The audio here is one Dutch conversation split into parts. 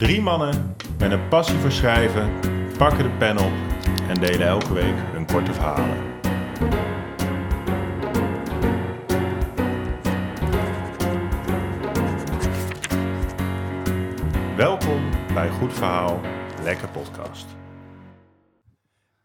Drie mannen met een passie voor schrijven pakken de pen op en delen elke week hun korte verhalen. Welkom bij Goed Verhaal, Lekker Podcast.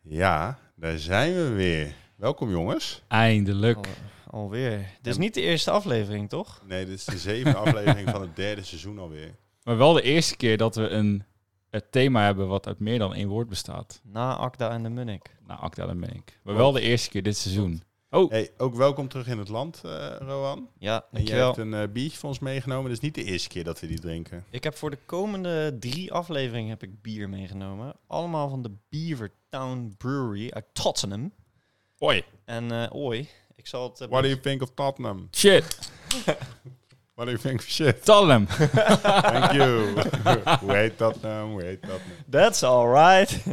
Ja, daar zijn we weer. Welkom jongens. Eindelijk. Al, alweer. Dit is niet de eerste aflevering, toch? Nee, dit is de zevende aflevering van het derde seizoen alweer. Maar wel de eerste keer dat we een het thema hebben wat uit meer dan één woord bestaat. Na Akda en de Munnik. Nou, Akda en Menk. Maar wel de eerste keer dit seizoen. Oh, Hey, ook welkom terug in het land, eh Rowan. Ja, En jij hebt een eh, biertje voor ons meegenomen. Dat is niet de eerste keer dat we die drinken. Ik heb voor de komende drie afleveringen heb ik bier meegenomen. Allemaal van de Beavertown Brewery uit Tottenham. oi. En eh oi, ik zal het... What do you think of Tottenham? Shit. You think of shit? Tottenham. Thank you. Hoe heet Tottenham? Hoe heet Tottenham? That's alright.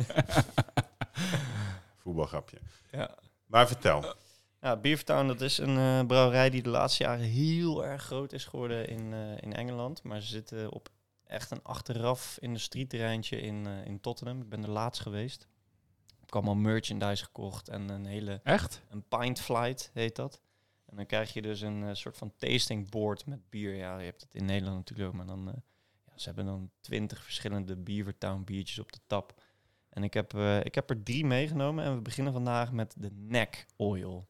Voetbalgrapje. ja. Maar vertel. Ja, Beavertown, dat is een eh, brouwerij die de laatste jaren heel erg groot is geworden in, eh, in Engeland. Maar ze zitten op echt een achteraf industrieterreintje in, eh, in Tottenham. Ik ben er laatst geweest. Ik heb allemaal merchandise gekocht en een hele Echt? een pint flight heet dat. En dan krijg je dus een eh, soort van tasting board met bier. Ja, je hebt het in Nederland natuurlijk ook, maar dan... eh, ja, ze hebben dan twintig verschillende Beavertown biertjes op de tap. En ik heb, eh, ik heb er drie meegenomen en we beginnen vandaag met de neck oil.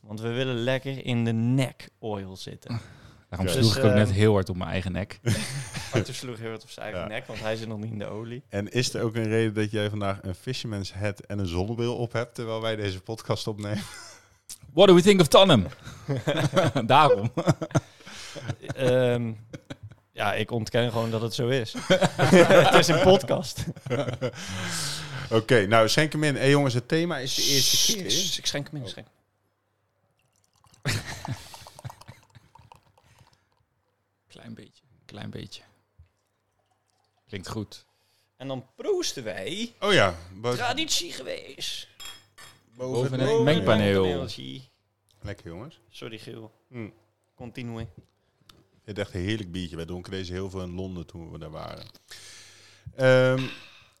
Want we willen lekker in de neck oil zitten. Daarom Dus, sloeg ik ook eh, net heel hard op mijn eigen nek. Arthur sloeg heel hard op zijn eigen Ja. nek, want hij zit nog niet in de olie. En is er ook een reden dat jij vandaag een fisherman's hat en een zonnebril op hebt... terwijl wij deze podcast opnemen? What do we think of Tottenham? Daarom. Ehm, ja, ik ontken gewoon dat het zo is. het is een podcast. Oké, nou schenk hem in. Hé hey, jongens, het thema is de eerste keer. Ik schenk hem in. ik schenk. Klein beetje. Klein beetje. Klinkt goed. En dan proosten wij. Oh ja, Traditie geweest. Boven het een mengpaneel. Lekker jongens. Sorry, Gil. Hm. Continue. Het is echt een heerlijk biertje. Wij dronken deze heel veel in Londen toen we daar waren. Ehm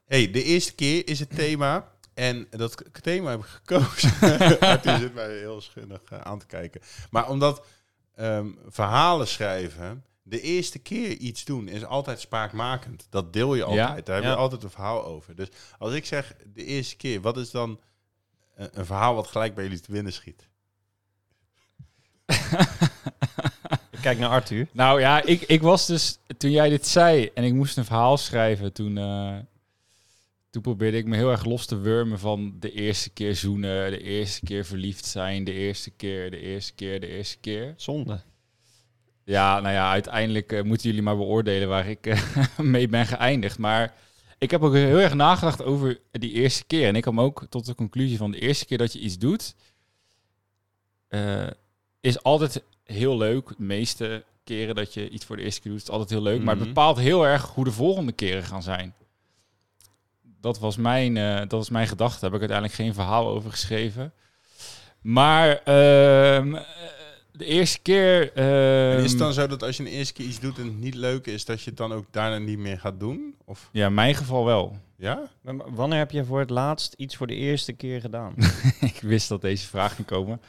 hey, de eerste keer is het thema. En dat thema heb ik gekozen. Arthur zit mij heel schunnig eh, aan te kijken. Maar omdat ehm, verhalen schrijven, de eerste keer iets doen, is altijd spraakmakend. Dat deel je altijd. Ja, Daar heb ja. je altijd een verhaal over. Dus als ik zeg de eerste keer, wat is dan een, een verhaal wat gelijk bij jullie te winnen schiet? Ik kijk naar Arthur. Nou ja, ik, ik was dus, toen jij dit zei en ik moest een verhaal schrijven, toen, eh, toen probeerde ik me heel erg los te wurmen van de eerste keer zoenen, de eerste keer verliefd zijn, de eerste keer, de eerste keer, de eerste keer. Zonde. Ja, nou ja, uiteindelijk eh, moeten jullie maar beoordelen waar ik eh, mee ben geëindigd. Maar ik heb ook heel erg nagedacht over die eerste keer. En ik kwam ook tot de conclusie van de eerste keer dat je iets doet, eh, is altijd heel leuk. De meeste keren dat je iets voor de eerste keer doet, is altijd heel leuk. Maar het Mhm. bepaalt heel erg hoe de volgende keren gaan zijn. Dat was mijn, eh, dat was mijn gedachte. Daar heb ik uiteindelijk geen verhaal over geschreven. Maar ehm, eh, de eerste keer... Is ehm, het dan zo dat als je een eerste keer iets doet en het niet leuk is, dat je het dan ook daarna niet meer gaat doen? Of Ja, in mijn geval wel. ja? Wanneer heb je voor het laatst iets voor de eerste keer gedaan? ik wist dat deze vraag ging komen.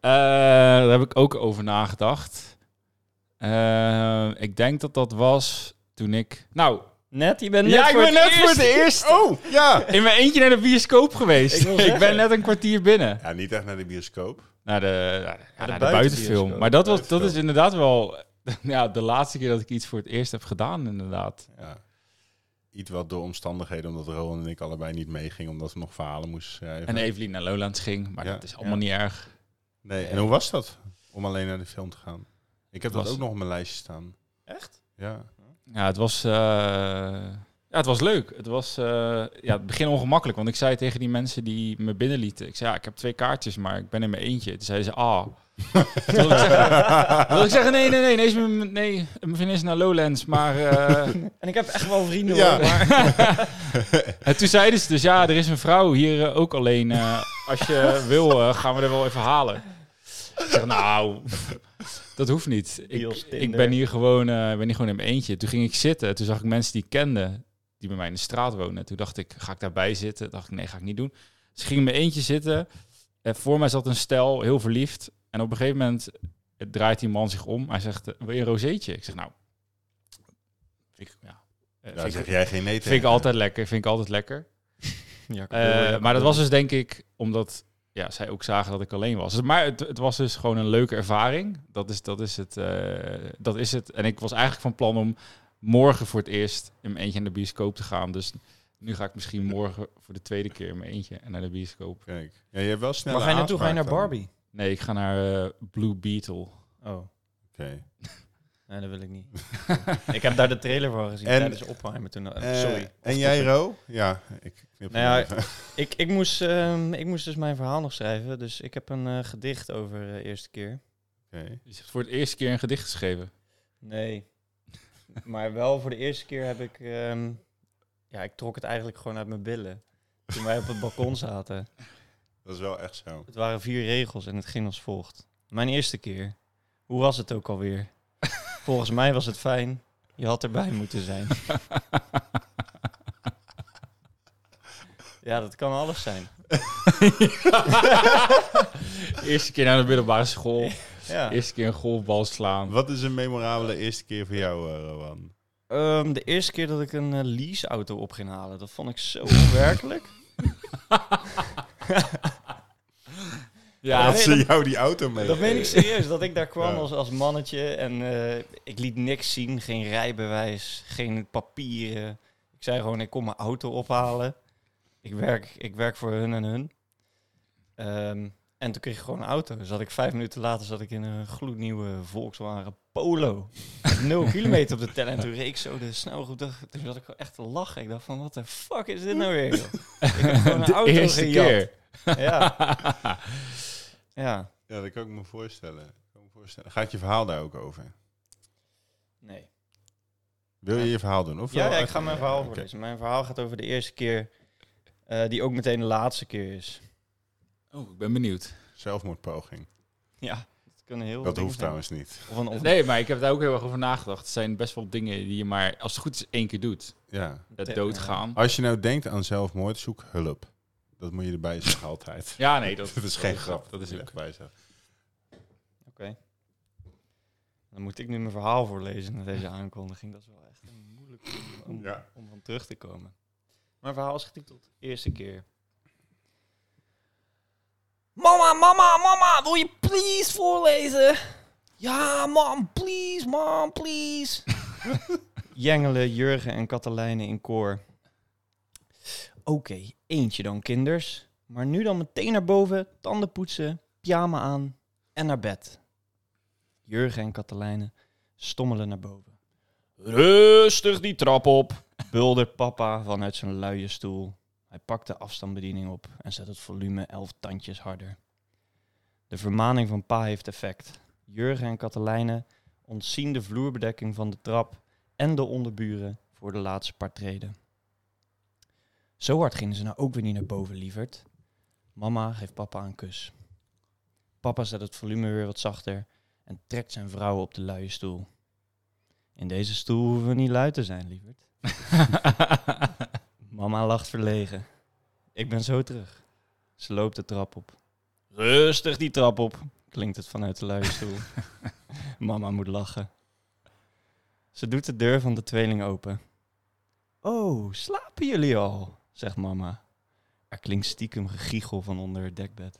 Eh, daar heb ik ook over nagedacht. Eh, ik denk dat dat was toen ik... Nou, Net? Je bent net ja, ik voor ben het net voor het eerst Oh, ja! in mijn eentje naar de bioscoop geweest. Ik Ik, ben net een kwartier binnen. Ja, niet echt naar de bioscoop. Naar de, naar de, naar buitenfilm. Maar dat, was, dat is inderdaad wel ja, de laatste keer dat ik iets voor het eerst heb gedaan, inderdaad. Ja. Iets wat door omstandigheden, omdat Rowan en ik allebei niet meegingen, omdat we nog verhalen moesten schrijven. En Evelien naar Lowlands ging, maar Ja. dat is allemaal niet erg. Nee, en hoe was dat om alleen naar de film te gaan? Ik heb dat ook nog op mijn lijstje staan. Echt? Ja. Ja, het was, eh, ja, het was leuk. Het was eh, ja, het begin ongemakkelijk, want ik zei tegen die mensen die me binnenlieten, ik zei ja, ik heb twee kaartjes, maar ik ben in mijn eentje. Toen zeiden ze, ah. Toen wilde ik zeggen, wilde ik zeggen, nee, nee, nee, nee, mijn, nee, mijn vriendin is naar Lowlands, maar... eh, En ik heb echt wel vrienden Ja. hoor, maar... en toen zeiden ze dus, ja, er is een vrouw hier eh, ook alleen. eh, als je wil, eh, gaan we er wel even halen. Ik zeg, nou, dat hoeft niet. Ik, ik ben hier gewoon, eh, ben hier gewoon in mijn eentje. Toen ging ik zitten. Toen zag ik mensen die ik kende, die bij mij in de straat wonen. Toen dacht ik, ga ik daarbij zitten? dacht ik, nee, ga ik niet doen. Dus ik ging in mijn eentje zitten. En voor mij zat een stel, heel verliefd. En op een gegeven moment eh, draait die man zich om. Hij zegt, eh, wil je een rozeetje? Ik zeg, nou, ik, ja, eh, Daar vind, zeg ik, jij geen nee tegen. vind ik altijd lekker. Vind ik altijd lekker. Ja, Eh, maar dat was dus denk ik omdat ja, zij ook zagen dat ik alleen was. Dus- Maar het, het was dus gewoon een leuke ervaring. Dat is, dat, is het, eh, dat is het. En ik was eigenlijk van plan om morgen voor het eerst in mijn eentje naar de bioscoop te gaan. Dus nu ga ik misschien morgen voor de tweede keer in mijn eentje naar de bioscoop. Kijk. Ja, je hebt wel snel. Waar ga je naartoe? Ga je naar Barbie? Nee, ik ga naar eh, Blue Beetle. Oh, Oké. nee, dat wil ik niet. ik heb daar de trailer van gezien En- tijdens Oppenheimer toen. eh, Eh, sorry. En jij, Ro? Ja, ik knip Nou ja. Ik, ik, moest, ehm, ik moest dus mijn verhaal nog schrijven. Dus ik heb een eh, gedicht over de eerste keer. Oké. Je hebt voor het eerste keer een gedicht geschreven. Nee. Maar wel voor de eerste keer heb ik... ehm, ja, ik trok het eigenlijk gewoon uit mijn billen. Toen wij op het balkon zaten. Dat is wel echt zo. Het waren vier regels en het ging als volgt. Mijn eerste keer. Hoe was het ook alweer? Volgens mij was het fijn. Je had erbij moeten zijn. ja, dat kan alles zijn. eerste keer naar de middelbare school. Ja. Eerste keer een golfbal slaan. Wat is een memorabele eerste keer voor jou, Rowan? Ehm, de eerste keer dat ik een eh, leaseauto op ging halen, dat vond ik zo onwerkelijk. Ja, dat ze jou die auto mee. Dat meen ik serieus, dat ik daar kwam Ja. als, als mannetje en eh, ik liet niks zien, geen rijbewijs, geen papieren. Ik zei gewoon, ik kom mijn auto ophalen. Ik werk, ik werk voor hun en hun. Ehm, en toen kreeg ik gewoon een auto. Dus zat ik vijf minuten later zat ik in een gloednieuwe Volkswagen Polo. Nul kilometer op de teller. En toen reed ik zo de snelroute. Toen zat ik gewoon echt te lachen. Ik dacht van, wat de fuck is dit nou weer? joh? Ik heb gewoon een de auto eerste gejat. keer. Ja. ja. Ja, dat kan ik me voorstellen. Ik kan me voorstellen. Gaat je verhaal daar ook over? Nee. Wil je je verhaal doen? Of Ja, ja, ik ga mijn verhaal voorlezen. Mijn verhaal gaat over de eerste keer, eh, die ook meteen de laatste keer is. Oh, ik ben benieuwd. Zelfmoordpoging. Ja, dat kunnen heel veel Dat hoeft zijn. trouwens niet. Of een, Nee, maar ik heb daar ook heel erg over nagedacht. Het zijn best wel dingen die je maar, als het goed is, één keer doet. Ja. Het Ja. doodgaan. Als je nou denkt aan zelfmoord, zoek hulp. Dat moet je erbij zeggen altijd. Ja, nee, dat, Dat is geen grap. Dat is ook. erbij zeggen. Oké. Dan moet ik nu mijn verhaal voorlezen na deze aankondiging. Dat is wel echt een moeilijk om, om, Ja. om van terug te komen. Mijn verhaal is getiteld Eerste keer. Mama, mama, mama, wil je please voorlezen? Ja, mam, please, mam, please. Jengelen Jurgen en Katelijne in koor. Oké, eentje dan, kinders. Maar nu dan meteen naar boven, tanden poetsen, pyjama aan en naar bed. Jurgen en Katelijne stommelen naar boven. Rustig die trap op, buldert papa vanuit zijn luie stoel. Hij pakt de afstandsbediening op en zet het volume elf tandjes harder. De vermaning van pa heeft effect. Jurgen en Katelijne ontzien de vloerbedekking van de trap en de onderburen voor de laatste paar treden. Zo hard gingen ze nou ook weer niet naar boven, lieverd. Mama geeft papa een kus. Papa zet het volume weer wat zachter en trekt zijn vrouw op de luie stoel. In deze stoel hoeven we niet luid te zijn, lieverd. Mama lacht verlegen. Ik ben zo terug. Ze loopt de trap op. Rustig die trap op, klinkt het vanuit de luie stoel. Mama moet lachen. Ze doet de deur van de tweeling open. Oh, slapen jullie al? zegt mama. Er klinkt stiekem gegiegel van onder het dekbed.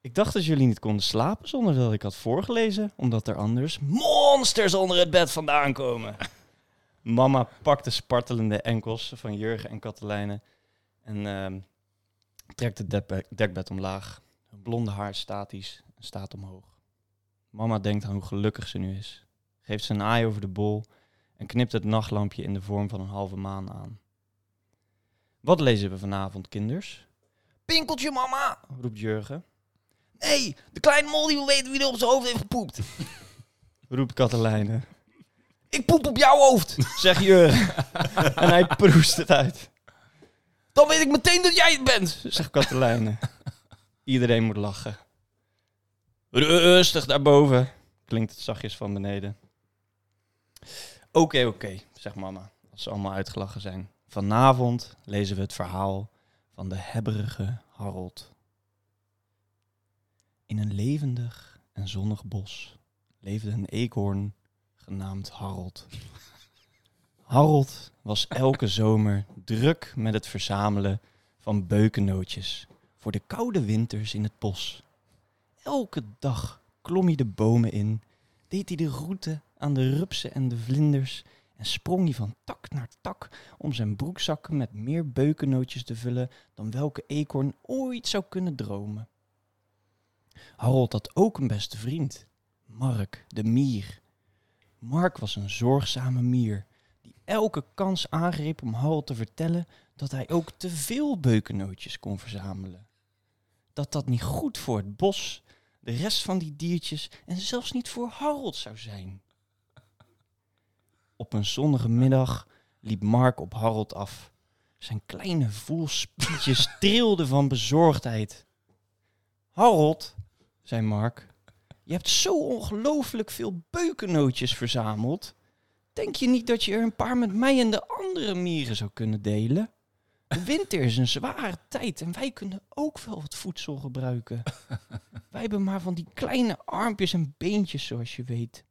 Ik dacht dat jullie niet konden slapen zonder dat ik had voorgelezen, omdat er anders monsters onder het bed vandaan komen. Mama pakt de spartelende enkels van Jurgen en Katelijne en ehm, trekt het dekbed, dekbed omlaag. Hun blonde haar statisch en staat omhoog. Mama denkt aan hoe gelukkig ze nu is. Geeft ze een aai over de bol en knipt het nachtlampje in de vorm van een halve maan aan. Wat lezen we vanavond, kinders? Pinkeltje, mama, roept Jurgen. Nee, de kleine mol die wil weten wie er op zijn hoofd heeft gepoept. roept Katelijne. Ik poep op jouw hoofd, zegt Jurgen. en hij proest het uit. Dan weet ik meteen dat jij het bent, zegt Katelijne. Iedereen moet lachen. Rustig daarboven, klinkt het zachtjes van beneden. Oké, oké, zegt mama, als ze allemaal uitgelachen zijn. Vanavond lezen we het verhaal van de hebberige Harold. In een levendig en zonnig bos leefde een eekhoorn genaamd Harold. Harold was elke zomer druk met het verzamelen van beukennootjes voor de koude winters in het bos. Elke dag klom hij de bomen in, deed hij de route aan de rupsen en de vlinders en sprong hij van tak naar tak om zijn broekzakken met meer beukennootjes te vullen dan welke eekhoorn ooit zou kunnen dromen. Harold had ook een beste vriend, Mark de mier. Mark was een zorgzame mier elke kans aangreep om Harold te vertellen dat hij ook te veel beukennootjes kon verzamelen. Dat dat niet goed voor het bos, de rest van die diertjes en zelfs niet voor Harold zou zijn. Op een zonnige middag liep Mark op Harold af. Zijn kleine voelspietjes trilden van bezorgdheid. Harold, zei Mark, je hebt zo ongelooflijk veel beukennootjes verzameld. Denk je niet dat je er een paar met mij en de andere mieren zou kunnen delen? De winter is een zware tijd en wij kunnen ook wel wat voedsel gebruiken. Wij hebben maar van die kleine armpjes en beentjes, zoals je weet.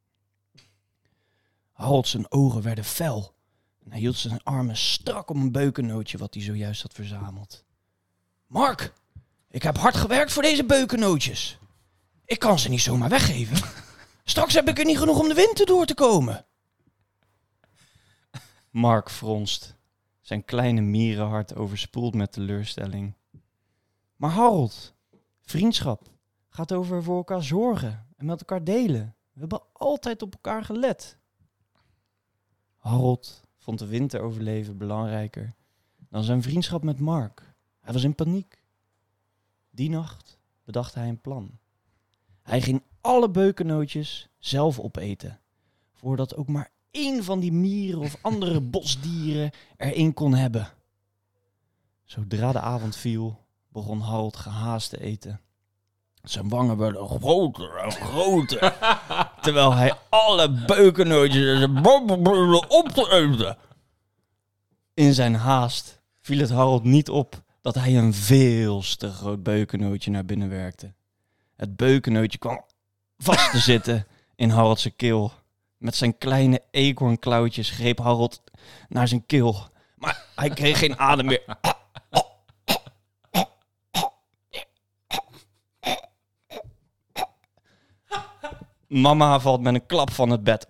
Harold zijn ogen werden fel. En hij hield zijn armen strak om een beukennootje wat hij zojuist had verzameld. Mark, ik heb hard gewerkt voor deze beukennootjes. Ik kan ze niet zomaar weggeven. Straks heb ik er niet genoeg om de winter door te komen. Mark fronst, zijn kleine mierenhart overspoeld met teleurstelling. Maar Harold, vriendschap gaat over voor elkaar zorgen en met elkaar delen. We hebben altijd op elkaar gelet. Harold vond de winter overleven belangrijker dan zijn vriendschap met Mark. Hij was in paniek. Die nacht bedacht hij een plan. Hij ging alle beukennootjes zelf opeten, voordat ook maar één van die mieren of andere bosdieren erin kon hebben. Zodra de avond viel, begon Harold gehaast te eten. Zijn wangen werden groter en groter, terwijl hij alle beukennootjes en zijn bovenbenen op te eten. In zijn haast viel het Harold niet op dat hij een veel te groot beukennootje naar binnen werkte. Het beukennootje kwam vast te zitten in Harold's keel. Met zijn kleine eekhoornklauwtjes greep Harold naar zijn keel. Maar hij kreeg geen adem meer. Mama valt met een klap van het bed.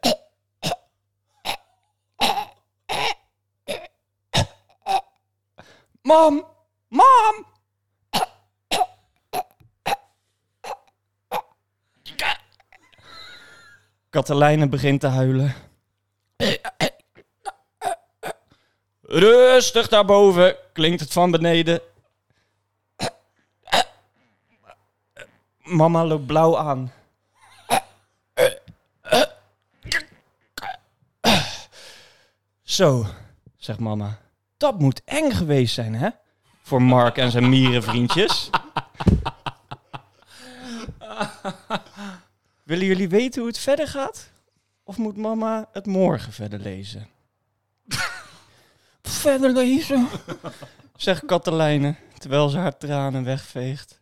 Mam! Mam! Katelijne begint te huilen. Rustig daarboven, klinkt het van beneden. Mama loopt blauw aan. Zo, zegt mama. Dat moet eng geweest zijn, hè? Voor Mark en zijn mierenvriendjes. Willen jullie weten hoe het verder gaat? Of moet mama het morgen verder lezen? verder lezen, zegt Katelijne, terwijl ze haar tranen wegveegt.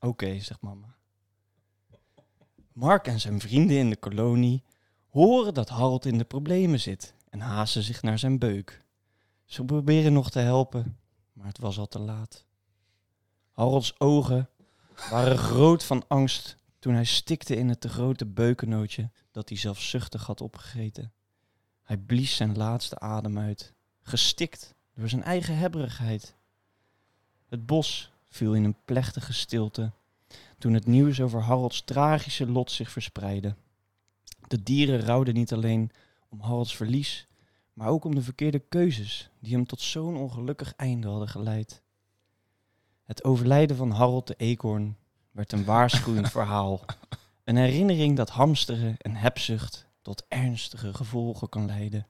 Oké, zegt mama. Mark en zijn vrienden in de kolonie horen dat Harold in de problemen zit en haasten zich naar zijn beuk. Ze proberen nog te helpen, maar het was al te laat. Harolds ogen waren groot van angst toen hij stikte in het te grote beukennootje dat hij zelfzuchtig had opgegeten. Hij blies zijn laatste adem uit, gestikt door zijn eigen hebberigheid. Het bos viel in een plechtige stilte toen het nieuws over Harolds tragische lot zich verspreidde. De dieren rouwden niet alleen om Harolds verlies, maar ook om de verkeerde keuzes die hem tot zo'n ongelukkig einde hadden geleid. Het overlijden van Harold de eekhoorn werd een waarschuwend verhaal. Een herinnering dat hamsteren en hebzucht tot ernstige gevolgen kan leiden.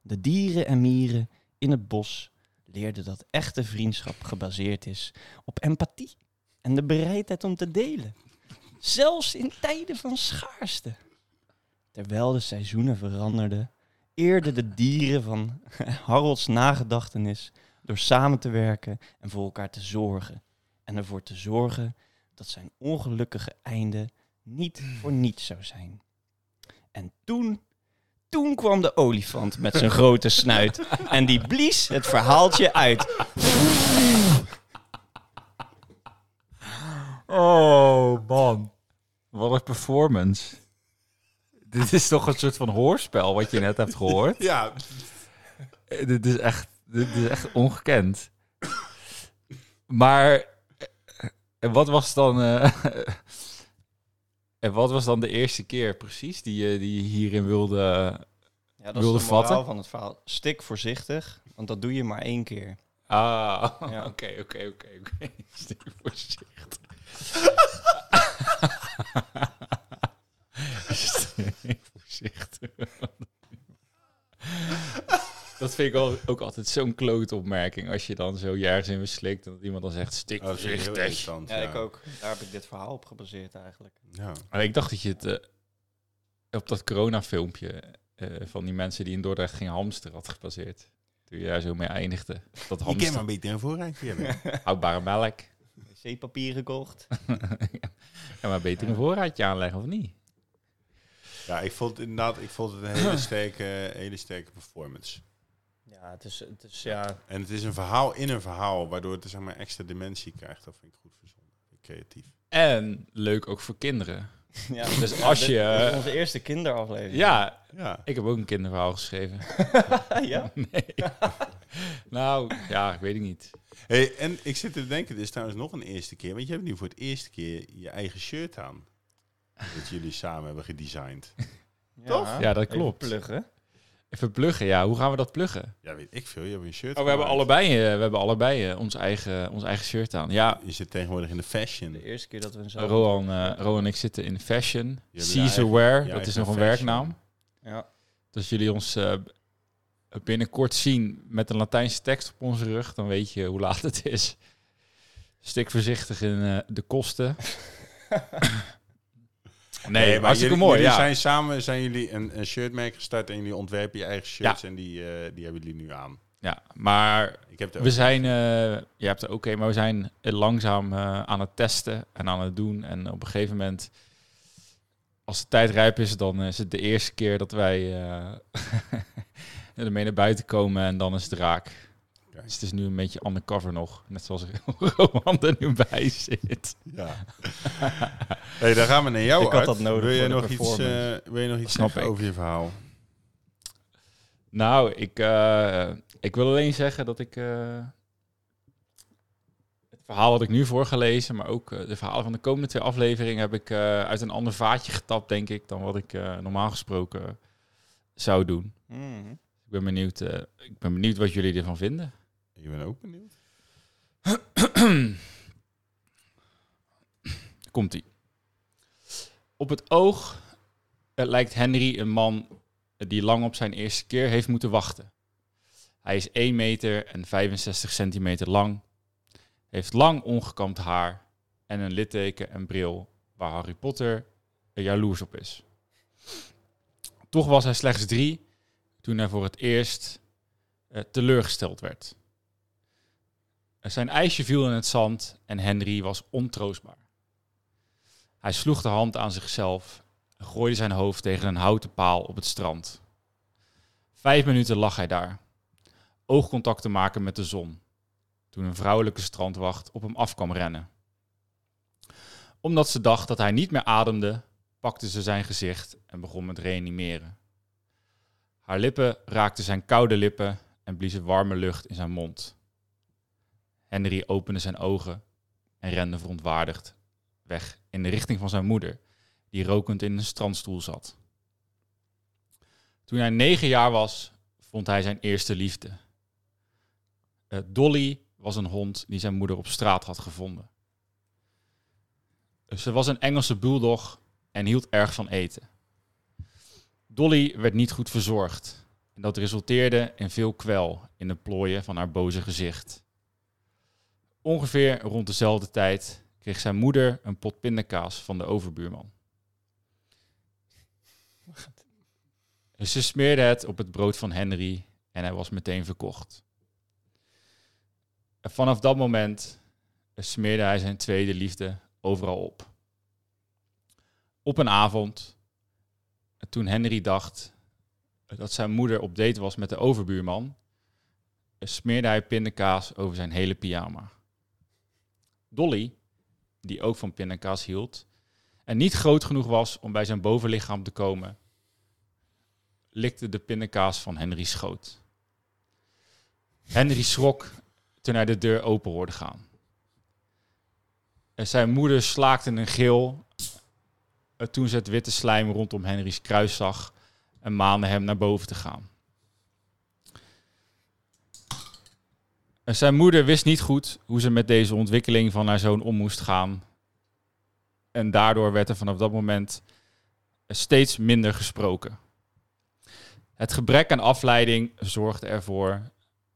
De dieren en mieren in het bos leerden dat echte vriendschap gebaseerd is op empathie en de bereidheid om te delen. Zelfs in tijden van schaarste. Terwijl de seizoenen veranderden, eerden de dieren van Harolds nagedachtenis door samen te werken en voor elkaar te zorgen. En ervoor te zorgen dat zijn ongelukkige einde niet voor niets zou zijn. En toen, toen kwam de olifant met zijn grote snuit en die blies het verhaaltje uit. Oh, man. Wat een performance. Dit is toch een soort van hoorspel wat je net hebt gehoord? Ja, Eh, Dit is echt, dit is echt ongekend. Maar en wat was dan... eh, en wat was dan de eerste keer precies die je, die je hierin wilde... Ja, dat Wilde is de vatten? van het verhaal. Stik voorzichtig, want dat doe je maar één keer. Ah, Ja. oké, oké, oké, oké. Stik voorzichtig. Stik voorzichtig. Dat vind ik al, ook altijd zo'n klote opmerking. Als je dan zo je ergens in beslikt en dat iemand dan zegt stik heel voorzichtig. irritant. Ja, ik ook. Daar heb ik dit verhaal op gebaseerd eigenlijk. Ja. Maar ik dacht dat je het eh, op dat corona-filmpje eh, van die mensen die in Dordrecht gingen hamsteren had gebaseerd. Toen je daar zo mee eindigde. Dat Je kan maar hamster, een beetje een voorraadje hebben. houdbare melk. Wc-papier gekocht. ja, maar beter een voorraadje aanleggen of niet? Ja, ik vond het inderdaad ik vond het een hele sterke, hele sterke performance. Ja, het is, het is ja... En het is een verhaal in een verhaal, waardoor het zeg maar extra dimensie krijgt. Dat vind ik goed verzonnen. Creatief. En leuk ook voor kinderen. ja Dus als je- dit is onze eerste kinderaflevering. Ja, Ja. ik heb ook een kinderverhaal geschreven. ja? Nee. nou, ja, ik weet het niet. Hey, en ik zit te denken, dit is trouwens nog een eerste keer. Want je hebt nu voor het eerste keer je eigen shirt aan. Dat jullie samen hebben gedesigned. Toch? Ja, dat klopt. pluggen. Even pluggen, ja. Hoe gaan we dat pluggen? Ja, weet ik veel. Je hebt een shirt Oh, we hebben allebei, eh, we hebben allebei eh, ons, eigen, ons eigen shirt aan. Ja, Je zit tegenwoordig in de fashion. De eerste keer dat we een zo... Rowan, eh, Rowan en ik zitten in fashion. Caesar Wear, dat is nog een fashion. werknaam. Ja. Dus jullie ons eh, binnenkort zien met een Latijnse tekst op onze rug, dan weet je hoe laat het is. Stik voorzichtig in eh, de kosten. nee, maar hartstikke jullie, mooi. Jullie Ja. zijn samen zijn jullie een, een shirtmerk gestart en jullie ontwerpen je eigen shirts en die, eh, die hebben jullie nu aan. ja, maar Ik heb we zijn, eh, je hebt het oké, maar we zijn langzaam eh, aan het testen en aan het doen. En op een gegeven moment, als de tijd rijp is, dan is het de eerste keer dat wij ermee naar buiten komen en dan is het raak. Dus het is nu een beetje undercover nog, net zoals Roman er nu bij zit. Ja. hey, dan gaan we naar jou Ik had uit. dat nodig wil je voor de nog iets, performance. eh, wil je nog iets Snap zeggen ik. over je verhaal? Nou, ik, eh, ik wil alleen zeggen dat ik eh, het verhaal wat ik nu voorgelezen, maar ook de verhalen van de komende twee afleveringen heb ik eh, uit een ander vaatje getapt, denk ik, dan wat ik eh, normaal gesproken zou doen. Mhm. Ik ben benieuwd, eh, ik ben benieuwd wat jullie ervan vinden. Ik ben ook benieuwd. Komt ie. Op het oog lijkt Henry een man die lang op zijn eerste keer heeft moeten wachten. Hij is 1 meter en 65 centimeter lang, heeft lang ongekamd haar en een litteken en bril waar Harry Potter er jaloers op is. Toch was hij slechts drie toen hij voor het eerst eh, teleurgesteld werd. Zijn ijsje viel in het zand en Henry was ontroostbaar. Hij sloeg de hand aan zichzelf en gooide zijn hoofd tegen een houten paal op het strand. Vijf minuten lag hij daar, oogcontact te maken met de zon, toen een vrouwelijke strandwacht op hem af kwam rennen. Omdat ze dacht dat hij niet meer ademde, pakte ze zijn gezicht en begon met reanimeren. Haar lippen raakten zijn koude lippen en bliezen warme lucht in zijn mond. Henry opende zijn ogen en rende verontwaardigd weg in de richting van zijn moeder, die rokend in een strandstoel zat. Toen hij negen jaar was, vond hij zijn eerste liefde. Eh, Dolly was een hond die zijn moeder op straat had gevonden. Ze was een Engelse bulldog en hield erg van eten. Dolly werd niet goed verzorgd en dat resulteerde in veel kwel in de plooien van haar boze gezicht. Ongeveer rond dezelfde tijd kreeg zijn moeder een pot pindakaas van de overbuurman. Ze smeerde het op het brood van Henry en hij was meteen verkocht. Vanaf dat moment smeerde hij zijn tweede liefde overal op. Op een avond, toen Henry dacht dat zijn moeder op date was met de overbuurman, smeerde hij pindakaas over zijn hele pyjama. Dolly, die ook van pindakaas hield en niet groot genoeg was om bij zijn bovenlichaam te komen, likte de pindakaas van Henry schoot. Henry schrok toen hij de deur open hoorde gaan. En zijn moeder slaakte een gil eh, toen ze het witte slijm rondom Henry's kruis zag en maande hem naar boven te gaan. Zijn moeder wist niet goed hoe ze met deze ontwikkeling van haar zoon om moest gaan. En daardoor werd er vanaf dat moment steeds minder gesproken. Het gebrek aan afleiding zorgde ervoor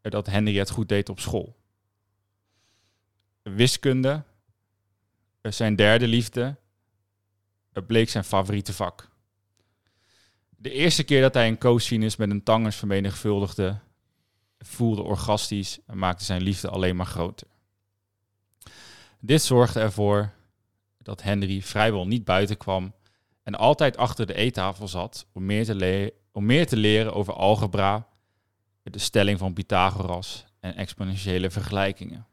dat Henry het goed deed op school. Wiskunde, zijn derde liefde, bleek zijn favoriete vak. De eerste keer dat hij een cosinus met een tangers vermenigvuldigde, voelde orgastisch en maakte zijn liefde alleen maar groter. Dit zorgde ervoor dat Henry vrijwel niet buiten kwam en altijd achter de eettafel zat om meer te, om meer te leren over algebra, de stelling van Pythagoras en exponentiële vergelijkingen.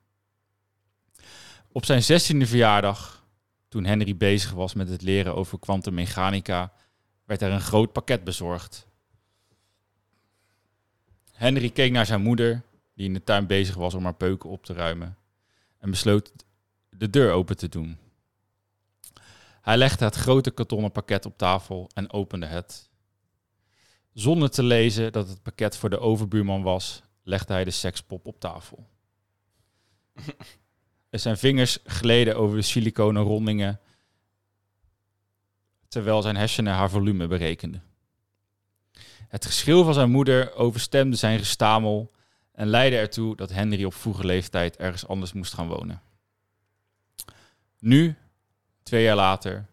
Op zijn 16e verjaardag, toen Henry bezig was met het leren over kwantummechanica, werd er een groot pakket bezorgd. Henry keek naar zijn moeder, die in de tuin bezig was om haar peuken op te ruimen, en besloot de deur open te doen. Hij legde het grote kartonnen pakket op tafel en opende het. Zonder te lezen dat het pakket voor de overbuurman was, legde hij de sekspop op tafel. Zijn vingers gleden over de siliconen rondingen, terwijl zijn hersenen haar volume berekenden. Het geschil van zijn moeder overstemde zijn gestamel en leidde ertoe dat Henry op vroege leeftijd ergens anders moest gaan wonen. Nu, twee jaar later,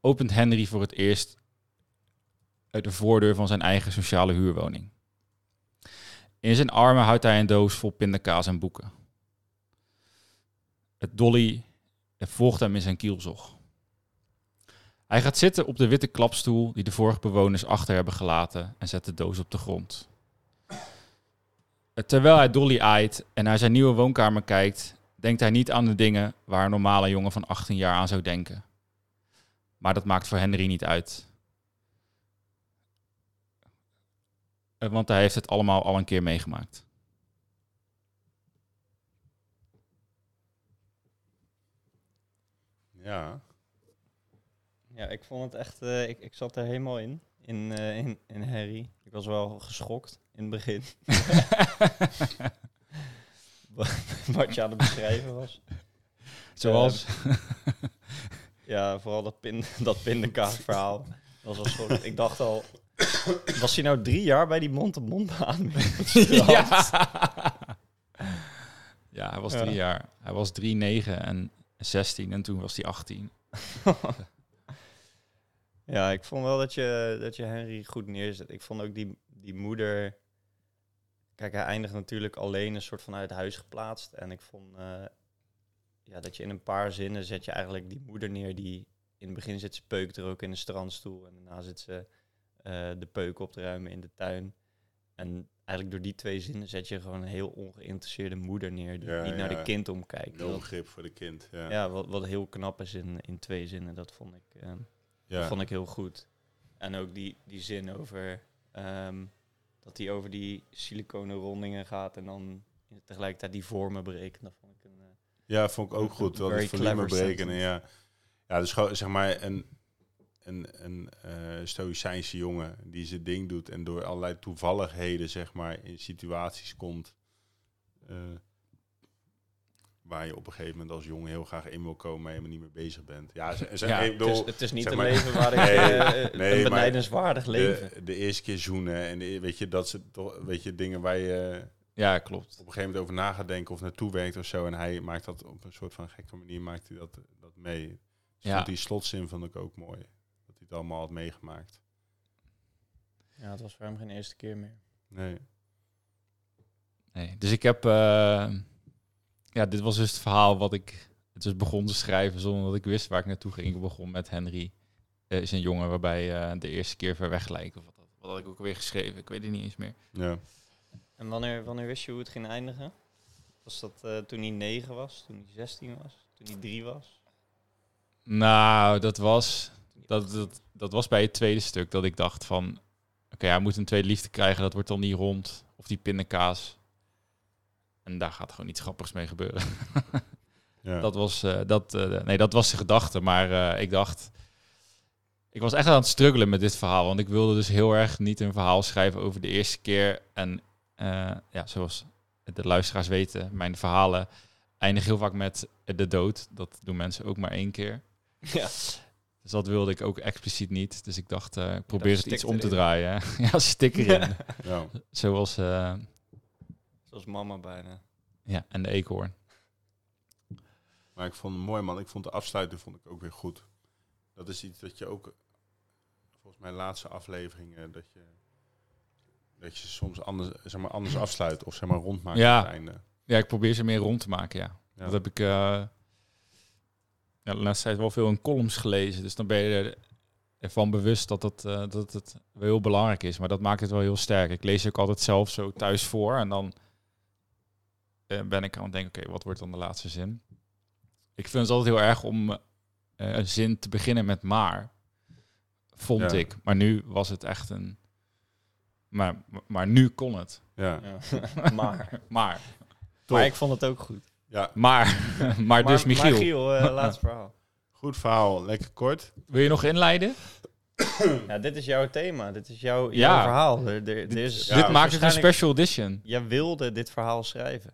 opent Henry voor het eerst uit de voordeur van zijn eigen sociale huurwoning. In zijn armen houdt hij een doos vol pindakaas en boeken. Het dolly volgt hem in zijn kielzog. Hij gaat zitten op de witte klapstoel die de vorige bewoners achter hebben gelaten en zet de doos op de grond. Terwijl hij Dolly aait en naar zijn nieuwe woonkamer kijkt, denkt hij niet aan de dingen waar een normale jongen van 18 jaar aan zou denken. Maar dat maakt voor Henry niet uit. Want hij heeft het allemaal al een keer meegemaakt. Ja. Ja, ik vond het echt... eh, ik, ik zat er helemaal in, in, eh, in, in Harry. Ik was wel geschokt in het begin. Wa- Wat je aan het beschrijven was. Zoals. Ja, vooral dat, pin, dat pindakaasverhaal. Dat was wel. Ik dacht al... Was hij nou drie jaar bij die mond-op-mond beademing? ja. ja, hij was Ja. drie jaar. Hij was drie, negen en 16 en toen was hij 18. Ja, ik vond wel dat je, dat je Henry goed neerzet. Ik vond ook die, die moeder... Kijk, hij eindigt natuurlijk alleen een soort van uit huis geplaatst. En ik vond eh, ja, dat je in een paar zinnen zet je eigenlijk die moeder neer die... In het begin zit ze peukt er ook in de strandstoel. En daarna zit ze eh, de peuk op te ruimen in de tuin. En eigenlijk door die twee zinnen zet je gewoon een heel ongeïnteresseerde moeder neer... die Ja, niet naar de kind omkijkt. Nul begrip voor de kind. Ja. ja, wat, wat heel knap is in, in twee zinnen. Dat vond ik... eh, Ja. dat vond ik heel goed. En ook die, die zin over ehm, dat hij over die siliconen rondingen gaat en dan tegelijkertijd die vormen berekent. Dat vond ik een. eh, Ja, vond ik ook goed. Het volume clever berekenen, ja. Ja, dus gewoon, zeg maar, een, een, een eh stoïcijnse jongen die zijn ding doet en door allerlei toevalligheden, zeg maar, in situaties komt eh, waar je op een gegeven moment als jongen heel graag in wil komen, maar helemaal niet mee bezig bent. Ja, ze, ze, Ja, ik het, is, het is niet een maar- leven waar ik Nee, eh, nee, een benijdenswaardig leven. de, de eerste keer zoenen en de, weet je, dat ze toch, weet je, dingen waar je Ja, klopt. op een gegeven moment over na gaat denken of naartoe werkt of zo. En hij maakt dat op een soort van gekke manier maakt hij dat, dat mee. Dus Ja. die slotzin vond ik ook mooi. Dat hij het allemaal had meegemaakt. Ja, het was voor hem geen eerste keer meer. Nee. Nee. Dus ik heb... eh, ja, dit was dus het verhaal wat ik... Het dus begon te schrijven zonder dat ik wist waar ik naartoe ging. Ik begon met Henry. eh, is een jongen waarbij eh, de eerste keer ver weg lijkt. Of wat, wat had ik ook weer geschreven? Ik weet het niet eens meer. Ja. En wanneer, wanneer wist je hoe het ging eindigen? Was dat eh, toen hij 9 was? Toen hij 16 was? Toen hij 3 was? Nou, dat was, dat, dat, dat was bij het tweede stuk dat ik dacht van... Oké, hij moet een tweede liefde krijgen. Dat wordt dan niet rond. Of die pindakaas. En daar gaat gewoon iets grappigs mee gebeuren. Ja. Dat was, eh, dat, eh, nee, dat was de gedachte. Maar eh, ik dacht... Ik was echt aan het struggelen met dit verhaal. Want ik wilde dus heel erg niet een verhaal schrijven over de eerste keer. En ja, zoals de luisteraars weten, mijn verhalen eindigen heel vaak met de dood. Dat doen mensen ook maar één keer. Ja. Dus dat wilde ik ook expliciet niet. Dus ik dacht, ik probeer het iets om te draaien. ja, stik erin. ja. Zoals, Zoals mama bijna. ja, en de eekhoorn. Maar ik vond het mooi, man. Ik vond de afsluiting vond ik ook weer goed. Dat is iets dat je ook, volgens mijn laatste afleveringen, dat je, dat je soms anders, zeg maar, anders afsluit of zeg maar rondmaakt Ja. aan het einde. Ja, ik probeer ze meer rond te maken, ja. Ja. Dat heb ik eh ja, de laatste tijd wel veel in columns gelezen. Dus dan ben je er- ervan bewust dat het, eh, dat het wel heel belangrijk is. Maar dat maakt het wel heel sterk. Ik lees ook altijd zelf zo thuis voor. En dan ben ik aan het denken, oké, wat wordt dan de laatste zin? Ik vind het altijd heel erg om eh, een zin te beginnen met maar. Vond Ja. ik. Maar nu was het echt een... Maar, maar nu kon het. Ja. Ja. maar. Maar, Top. maar ik vond het ook goed. ja, maar, maar dus Michiel. Maar Giel, eh, laatste verhaal. goed verhaal. Lekker kort. Wil je nog inleiden? Ja, dit is jouw thema. Dit is jouw, Ja. jouw verhaal. Er, er, er is, Ja, Dit maakt het een special edition. Jij wilde dit verhaal schrijven.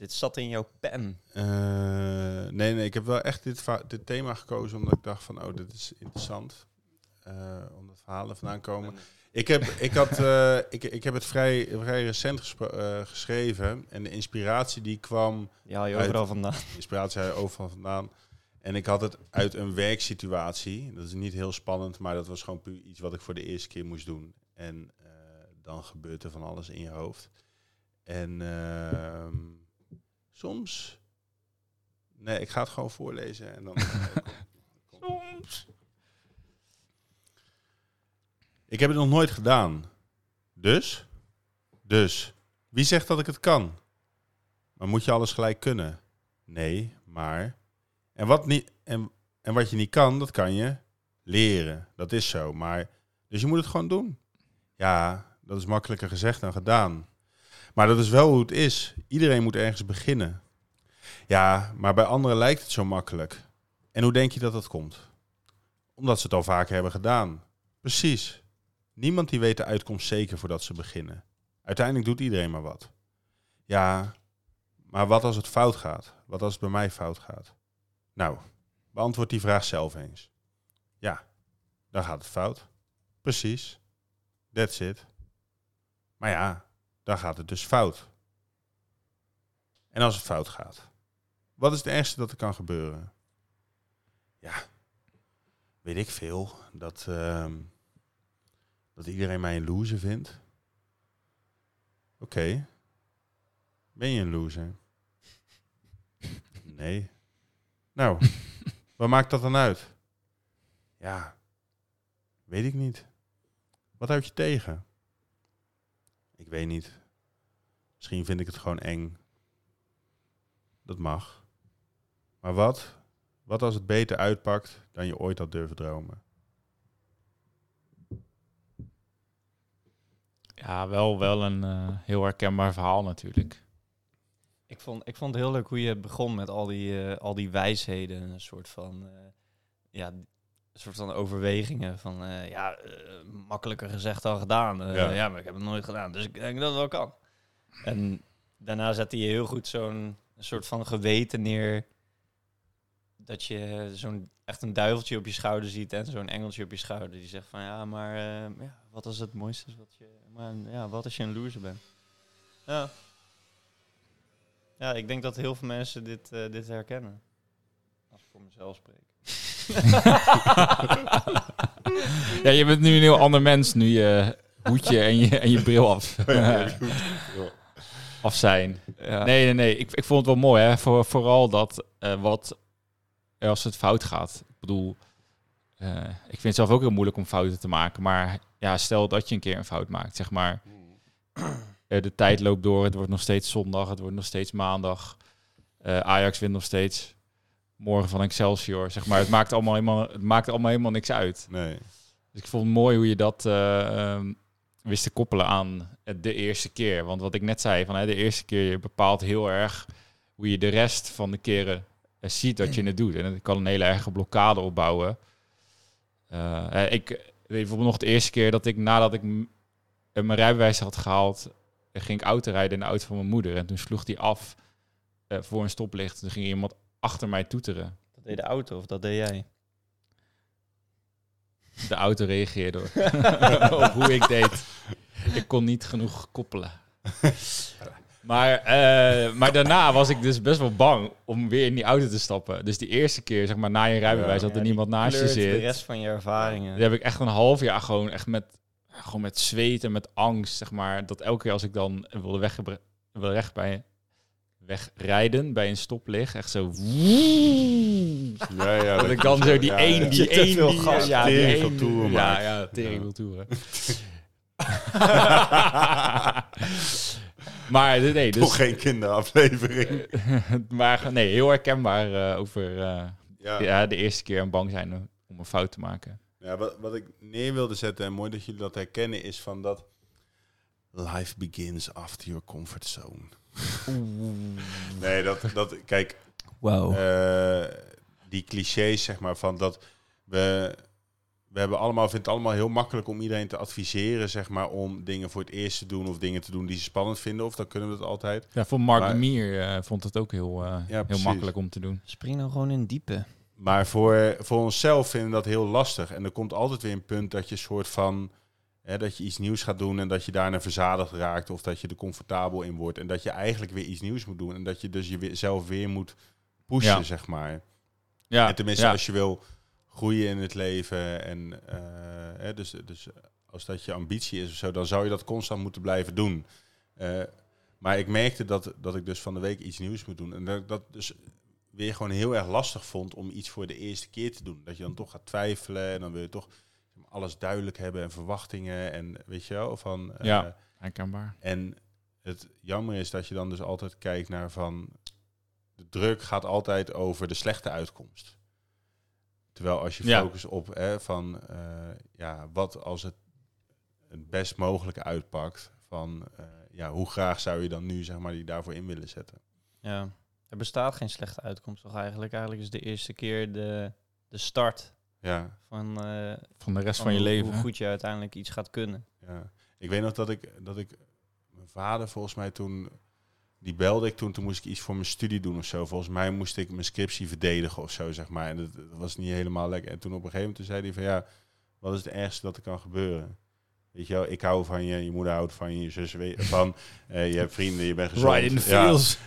Dit zat in jouw pen. Eh, nee, nee, ik heb wel echt dit, thema gekozen omdat ik dacht van, oh, dit is interessant. Eh omdat verhalen vandaan komen. Ik heb, ik had, eh, ik, ik heb het vrij, vrij recent geschreven. En de inspiratie die kwam, haal je Uit- overal vandaan. inspiratie overal vandaan. En ik had het uit een werksituatie. Dat is niet heel spannend, maar dat was gewoon puur iets wat ik voor de eerste keer moest doen. En dan gebeurt er van alles in je hoofd. En ehm, soms... Nee, ik ga het gewoon voorlezen en dan... Soms. Ik heb het nog nooit gedaan. Dus? Dus. Wie zegt dat ik het kan? Maar moet je alles gelijk kunnen? Nee, maar... En wat, niet, en, en wat je niet kan, dat kan je leren. Dat is zo. Maar, dus je moet het gewoon doen. Ja, dat is makkelijker gezegd dan gedaan. Maar dat is wel hoe het is. Iedereen moet ergens beginnen. Ja, maar bij anderen lijkt het zo makkelijk. En hoe denk je dat dat komt? Omdat ze het al vaker hebben gedaan. Precies. Niemand die weet de uitkomst zeker voordat ze beginnen. Uiteindelijk doet iedereen maar wat. Ja, maar wat als het fout gaat? Wat als het bij mij fout gaat? Nou, beantwoord die vraag zelf eens. Ja, dan gaat het fout. Precies. That's it. Maar ja, dan gaat het dus fout. En als het fout gaat, wat is het ergste dat er kan gebeuren? Ja, weet ik veel. Dat, ehm, dat iedereen mij een loser vindt. Oké. Ben je een loser? Nee. Nou, wat maakt dat dan uit? Ja, weet ik niet. Wat houd je tegen? Ik weet niet. Misschien vind ik het gewoon eng. Dat mag. Maar wat? Wat als het beter uitpakt dan je ooit had durven dromen? Ja, wel, wel een eh, heel herkenbaar verhaal natuurlijk. Ik vond, ik vond het heel leuk hoe je begon met al die, eh, al die wijsheden. Een soort van, eh, ja, soort van overwegingen. Van, eh, ja, eh, makkelijker gezegd dan gedaan. Eh, Ja. ja. maar ik heb het nooit gedaan. Dus ik denk dat het wel kan. En daarna zette je heel goed zo'n soort van geweten neer. Dat je zo'n echt een duiveltje op je schouder ziet en zo'n engeltje op je schouder. Die zegt van, ja, maar ja, wat is het mooiste? is Wat je, maar ja, wat als je een loser bent? Ja. Ja, ik denk dat heel veel mensen dit, dit herkennen. Als ik voor mezelf spreek. ja, je bent nu een heel ander mens nu je hoedje en je, en je bril af, af zijn. Ja. Nee, nee, nee. Ik, ik vond het wel mooi, hè. Voor, vooral dat eh, wat als het fout gaat. Ik bedoel, eh, ik vind het zelf ook heel moeilijk om fouten te maken. Maar ja, stel dat je een keer een fout maakt, zeg maar. Eh, de tijd loopt door, het wordt nog steeds zondag, het wordt nog steeds maandag. Eh, Ajax wint nog steeds. Morgen van Excelsior, zeg maar. Het maakt allemaal helemaal, het maakt allemaal helemaal niks uit. Nee. Dus ik vond het mooi hoe je dat eh, ehm, wist te koppelen aan de eerste keer. Want wat ik net zei, van hè, de eerste keer je bepaalt heel erg hoe je de rest van de keren eh, ziet dat je het doet. En het kan een hele erge blokkade opbouwen. Eh, ik weet bijvoorbeeld nog de eerste keer dat ik nadat ik mijn rijbewijs had gehaald, eh, ging ik autorijden in de auto van mijn moeder. En toen sloeg die af voor een stoplicht. Toen ging iemand achter mij toeteren. Dat deed de auto of dat deed jij? De auto reageerde op hoe ik deed. Ik kon niet genoeg koppelen. Maar, eh, maar daarna was ik dus best wel bang om weer in die auto te stappen. Dus die eerste keer, zeg maar, na je rijbewijs, Ja. dat er niemand naast je Kleurt de zit. rest van je ervaringen. Die heb ik echt een half jaar gewoon echt met, gewoon met zweet en met angst, zeg maar. Dat elke keer als ik dan wilde weggebre- wilde weg bij, wegrijden bij een stoplicht, echt zo... Ja, ja, Dat ik dan zo die één, ja. die één, die, gas. ja, die één, veel toeren ja, ja, tering toeren. maar nee, Toch dus, geen kinderaflevering. maar nee, heel herkenbaar eh, over eh, Ja. ja, de eerste keer en bang zijn om een fout te maken. Ja, wat, wat ik neer wilde zetten, en mooi dat jullie dat herkennen, is van dat life begins after your comfort zone. Nee, dat, dat kijk, Wow. eh, die clichés, zeg maar, van dat we, we hebben allemaal, vindt het allemaal heel makkelijk om iedereen te adviseren, zeg maar, om dingen voor het eerst te doen of dingen te doen die ze spannend vinden, of dan kunnen we dat altijd. Ja, voor Mark Maar- Mier eh, vond het ook heel, eh, heel makkelijk om te doen. Spring nou gewoon in diepe. Maar voor, voor onszelf vinden we dat heel lastig. En er komt altijd weer een punt dat je soort van... Hè, dat je iets nieuws gaat doen en dat je daarna verzadigd raakt... of dat je er comfortabel in wordt. En dat je eigenlijk weer iets nieuws moet doen. En dat je dus jezelf weer moet pushen, Ja. zeg maar. Ja, en tenminste, ja. als je wil groeien in het leven... en eh, hè, dus, dus als dat je ambitie is of zo... dan zou je dat constant moeten blijven doen. Eh, maar ik merkte dat, dat ik dus van de week iets nieuws moet doen. En dat ik dat dus weer gewoon heel erg lastig vond om iets voor de eerste keer te doen. Dat je dan toch gaat twijfelen en dan wil je toch alles duidelijk hebben en verwachtingen en weet je wel van. eh, Ja. Herkenbaar. En het jammer is dat je dan dus altijd kijkt naar van de druk gaat altijd over de slechte uitkomst. Terwijl als je Ja. focust op hè, van eh, ja, wat als het het best mogelijke uitpakt van eh, ja, hoe graag zou je dan nu zeg maar die daarvoor in willen zetten. Ja. Er bestaat geen slechte uitkomst toch eigenlijk? Eigenlijk is de eerste keer de, de start Ja, van, eh, Van de rest van van je hoe, leven. hoe goed je uiteindelijk iets gaat kunnen. Ja, ik weet nog dat ik, dat ik, mijn vader volgens mij toen, die belde ik toen, toen moest ik iets voor mijn studie doen of zo. Volgens mij moest ik mijn scriptie verdedigen of zo, zeg maar. En dat, dat was niet helemaal lekker. En toen op een gegeven moment zei hij van, ja, wat is het ergste dat er kan gebeuren? Weet je wel, ik hou van je, je moeder houdt van je, je zus weet van, eh, je hebt vrienden, je bent gezond. Right in the Ja, feels.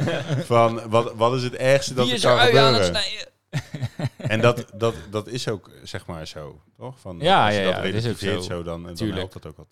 van, wat, wat is het ergste dat Wie er kan ui aan het gebeuren? snijden? En dat, dat, dat is ook, zeg maar, zo, toch? Van, Ja, als je ja, dat ja, dat is ook relativeert zo. zo, dan, dan helpt dat ook wat.